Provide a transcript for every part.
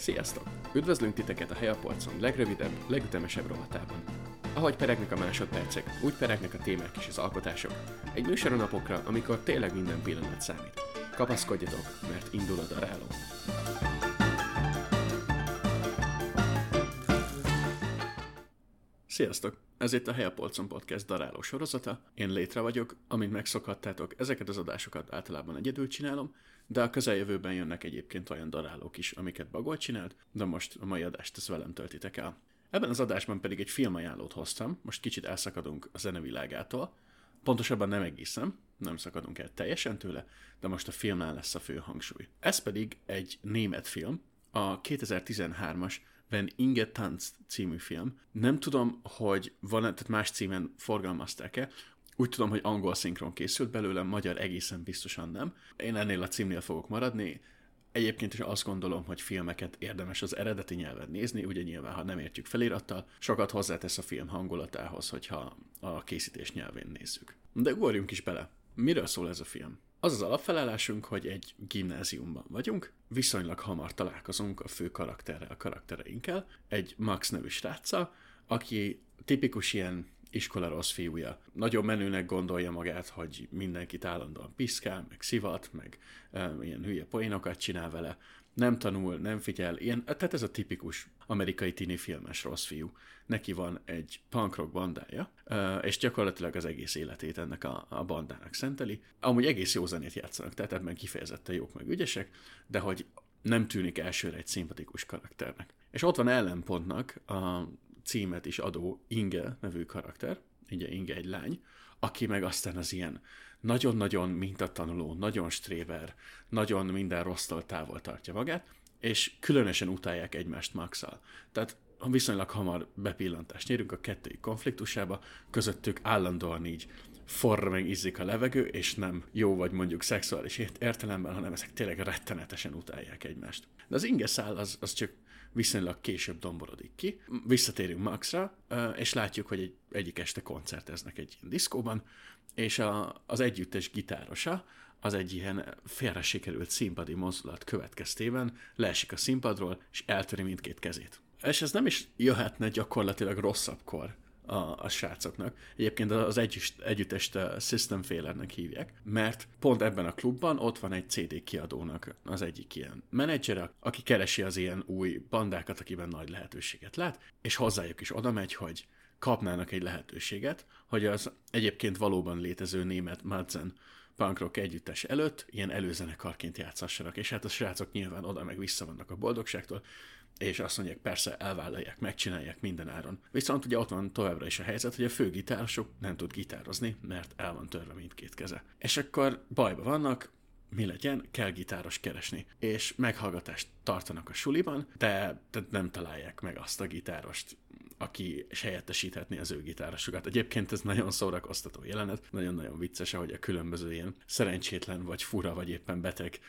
Sziasztok! Üdvözlünk titeket a Helyapolcon legrövidebb, legütemesebb rovatában. Ahogy peregnek a másodpercek, úgy peregnek a témák és az alkotások. Egy műsor a napokra, amikor tényleg minden pillanat számít. Kapaszkodjatok, mert indul a daráló. Sziasztok! Ez itt a Helyapolcon Podcast daráló sorozata. Én Létre vagyok, amint megszokhattátok, ezeket az adásokat általában egyedül csinálom, de a közeljövőben jönnek egyébként olyan darálók is, amiket Bagol csinált, de most a mai adást ezt velem töltitek el. Ebben az adásban pedig egy filmajánlót hoztam, most kicsit elszakadunk a zenevilágától, pontosabban nem egészen, nem szakadunk el teljesen tőle, de most a filmnál lesz a fő hangsúly. Ez pedig egy német film, a 2013-as Van Inge Tanz című film. Nem tudom, hogy van tehát más címen forgalmazták-e, úgy tudom, hogy angol szinkron készült belőle, magyar egészen biztosan nem. Én ennél a címnél fogok maradni. Egyébként is azt gondolom, hogy filmeket érdemes az eredeti nyelven nézni, ugye nyilván, ha nem értjük felirattal, sokat hozzátesz a film hangulatához, hogyha a készítés nyelvén nézzük. De ugorjunk is bele. Miről szól ez a film? Az az alapfelállásunk, hogy egy gimnáziumban vagyunk, viszonylag hamar találkozunk a fő karakterrel, a karaktereinkkel, egy Max nevű sráccal, aki tipikus ilyen iskola rossz fiúja. Nagyon menőnek gondolja magát, hogy mindenkit állandóan piszkál, meg szivat, meg e, ilyen hülye poénokat csinál vele. Nem tanul, nem figyel, ilyen, tehát ez a tipikus amerikai tini filmes rossz fiú. Neki van egy punk rock bandája, és gyakorlatilag az egész életét ennek a, a bandának szenteli. Amúgy egész jó zenét játszanak, tehát ebben kifejezetten jók meg ügyesek, de hogy nem tűnik elsőre egy szimpatikus karakternek. És ott van ellenpontnak a címet is adó Inge nevű karakter, ugye Inge egy lány, aki meg aztán az ilyen nagyon-nagyon mintatanuló, nagyon stréber, nagyon minden rossztól távol tartja magát, és különösen utálják egymást max -al. Tehát viszonylag hamar bepillantást nyerünk a kettői konfliktusába, közöttük állandóan így forr meg izzik a levegő, és nem jó vagy mondjuk szexuális értelemben, hanem ezek tényleg rettenetesen utálják egymást. De az inge szál az, az csak viszonylag később domborodik ki. Visszatérünk Maxra, és látjuk, hogy egy, egyik este koncerteznek egy ilyen diszkóban, és a, az együttes gitárosa, az egy ilyen félre sikerült színpadi mozdulat következtében leesik a színpadról, és eltöri mindkét kezét. És ez nem is jöhetne gyakorlatilag rosszabbkor a, a srácoknak. Egyébként az együtt, együttest System Failernek hívják, mert pont ebben a klubban ott van egy CD kiadónak az egyik ilyen menedzsere, aki keresi az ilyen új bandákat, akiben nagy lehetőséget lát, és hozzájuk is oda megy, hogy kapnának egy lehetőséget, hogy az egyébként valóban létező német Madzen punkrock együttes előtt ilyen előzenekarként játszassanak, és hát a srácok nyilván oda meg vissza vannak a boldogságtól, és azt mondják, persze elvállalják, megcsinálják minden áron. Viszont ugye ott van továbbra is a helyzet, hogy a főgitárosok nem tud gitározni, mert el van törve mindkét keze. És akkor bajba vannak, mi legyen, kell gitáros keresni. És meghallgatást tartanak a suliban, de nem találják meg azt a gitárost, aki helyettesíthetné az ő gitárosokat. Egyébként ez nagyon szórakoztató jelenet, nagyon-nagyon vicces, ahogy a különböző ilyen szerencsétlen, vagy fura, vagy éppen beteg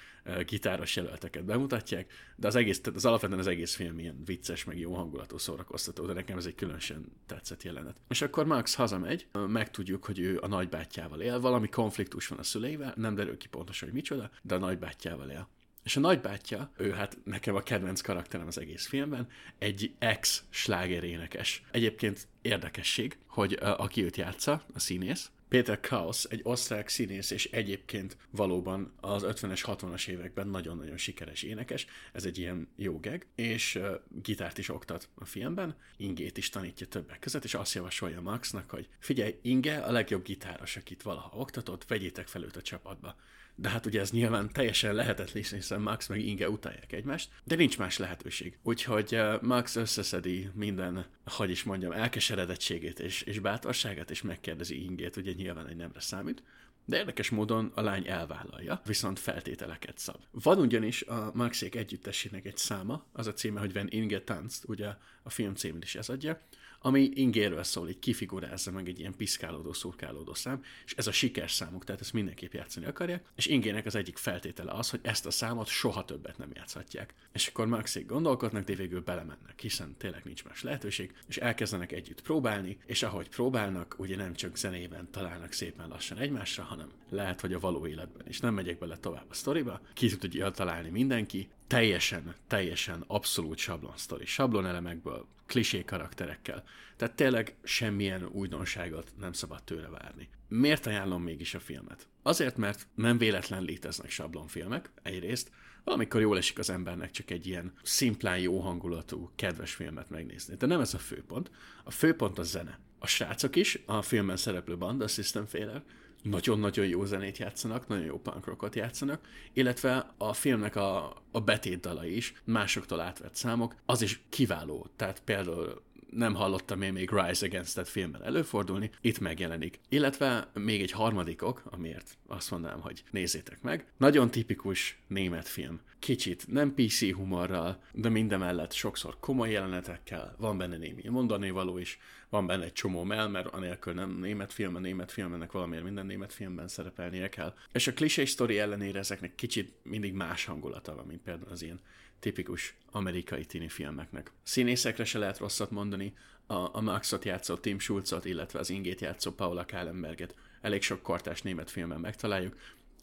gitáros jelölteket bemutatják, de az egész, tehát az alapvetően az egész film ilyen vicces, meg jó hangulatú szórakoztató, de nekem ez egy különösen tetszett jelenet. És akkor Max hazamegy, megtudjuk, hogy ő a nagybátyjával él, valami konfliktus van a szüleivel, nem derül ki pontosan, hogy micsoda, de a nagybátyjával él. És a nagybátyja, ő hát nekem a kedvenc karakterem az egész filmben, egy ex slágerénekes. Egyébként érdekesség, hogy a, aki őt játsza, a színész, Péter Kaus, egy osztrák színész, és egyébként valóban az 50-es, 60-as években nagyon-nagyon sikeres énekes, ez egy ilyen jó geg, és uh, gitárt is oktat a filmben, Ingét is tanítja többek között, és azt javasolja Maxnak, hogy figyelj, Inge a legjobb gitáros, akit valaha oktatott, vegyétek fel őt a csapatba de hát ugye ez nyilván teljesen lehetetlen, hiszen Max meg Inge utálják egymást, de nincs más lehetőség. Úgyhogy uh, Max összeszedi minden, hogy is mondjam, elkeseredettségét és, és bátorságát, és megkérdezi Ingét, ugye nyilván egy nemre számít, de érdekes módon a lány elvállalja, viszont feltételeket szab. Van ugyanis a Maxék együttesének egy száma, az a címe, hogy When Inge tanzt, ugye a film címét is ez adja, ami ingéről szól, így kifigurázza meg egy ilyen piszkálódó, szurkálódó szám, és ez a sikerszámuk, tehát ezt mindenképp játszani akarják, és ingének az egyik feltétele az, hogy ezt a számot soha többet nem játszhatják. És akkor Maxék gondolkodnak, de végül belemennek, hiszen tényleg nincs más lehetőség, és elkezdenek együtt próbálni, és ahogy próbálnak, ugye nem csak zenében találnak szépen lassan egymásra, hanem lehet, hogy a való életben is. Nem megyek bele tovább a sztoriba, ki tudja találni mindenki, teljesen, teljesen abszolút sablon sztori, sablon elemekből, klisé karakterekkel. Tehát tényleg semmilyen újdonságot nem szabad tőle várni. Miért ajánlom mégis a filmet? Azért, mert nem véletlen léteznek sablonfilmek, egyrészt, valamikor jól esik az embernek csak egy ilyen szimplán jó hangulatú, kedves filmet megnézni. De nem ez a főpont. A főpont a zene. A srácok is, a filmben szereplő banda, System Failure, nagyon-nagyon jó zenét játszanak, nagyon jó punk rockot játszanak, illetve a filmnek a, a betétdala is, másoktól átvett számok, az is kiváló. Tehát például nem hallottam én még Rise Against that filmben előfordulni, itt megjelenik. Illetve még egy harmadikok, amiért azt mondanám, hogy nézzétek meg. Nagyon tipikus német film. Kicsit nem PC humorral, de mindemellett sokszor komoly jelenetekkel, van benne némi mondani való is, van benne egy csomó mell, mert anélkül nem német film, a német filmnek valamiért minden német filmben szerepelnie kell. És a klisé sztori ellenére ezeknek kicsit mindig más hangulata van, mint például az ilyen tipikus amerikai tini filmeknek. Színészekre se lehet rosszat mondani, a, a Maxot játszó Tim Schulzot, illetve az Ingét játszó Paula Kallenberget elég sok kortás német filmben megtaláljuk,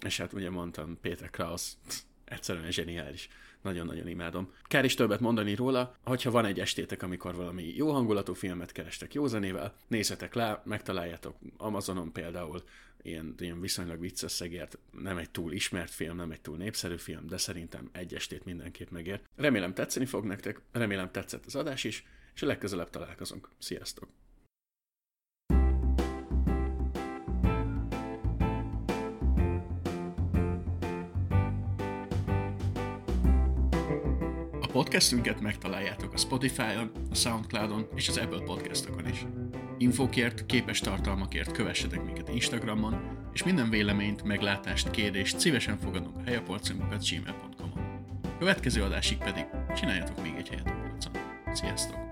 és hát ugye mondtam, Péter Kraus egyszerűen zseniális. Nagyon-nagyon imádom. Kár is többet mondani róla, hogyha van egy estétek, amikor valami jó hangulatú filmet kerestek jó zenével, nézzetek le, megtaláljátok Amazonon például, ilyen, ilyen viszonylag vicces szegért, nem egy túl ismert film, nem egy túl népszerű film, de szerintem egy estét mindenképp megér. Remélem tetszeni fog nektek, remélem tetszett az adás is, és a legközelebb találkozunk. Sziasztok! A podcastünket megtaláljátok a Spotify-on, a Soundcloud-on és az Apple podcastokon is. Infokért, képes tartalmakért kövessetek minket Instagramon, és minden véleményt, meglátást, kérdést szívesen fogadunk a helyapolcunkat gmail.com-on. Következő adásig pedig csináljatok még egy helyet a polcon. Sziasztok!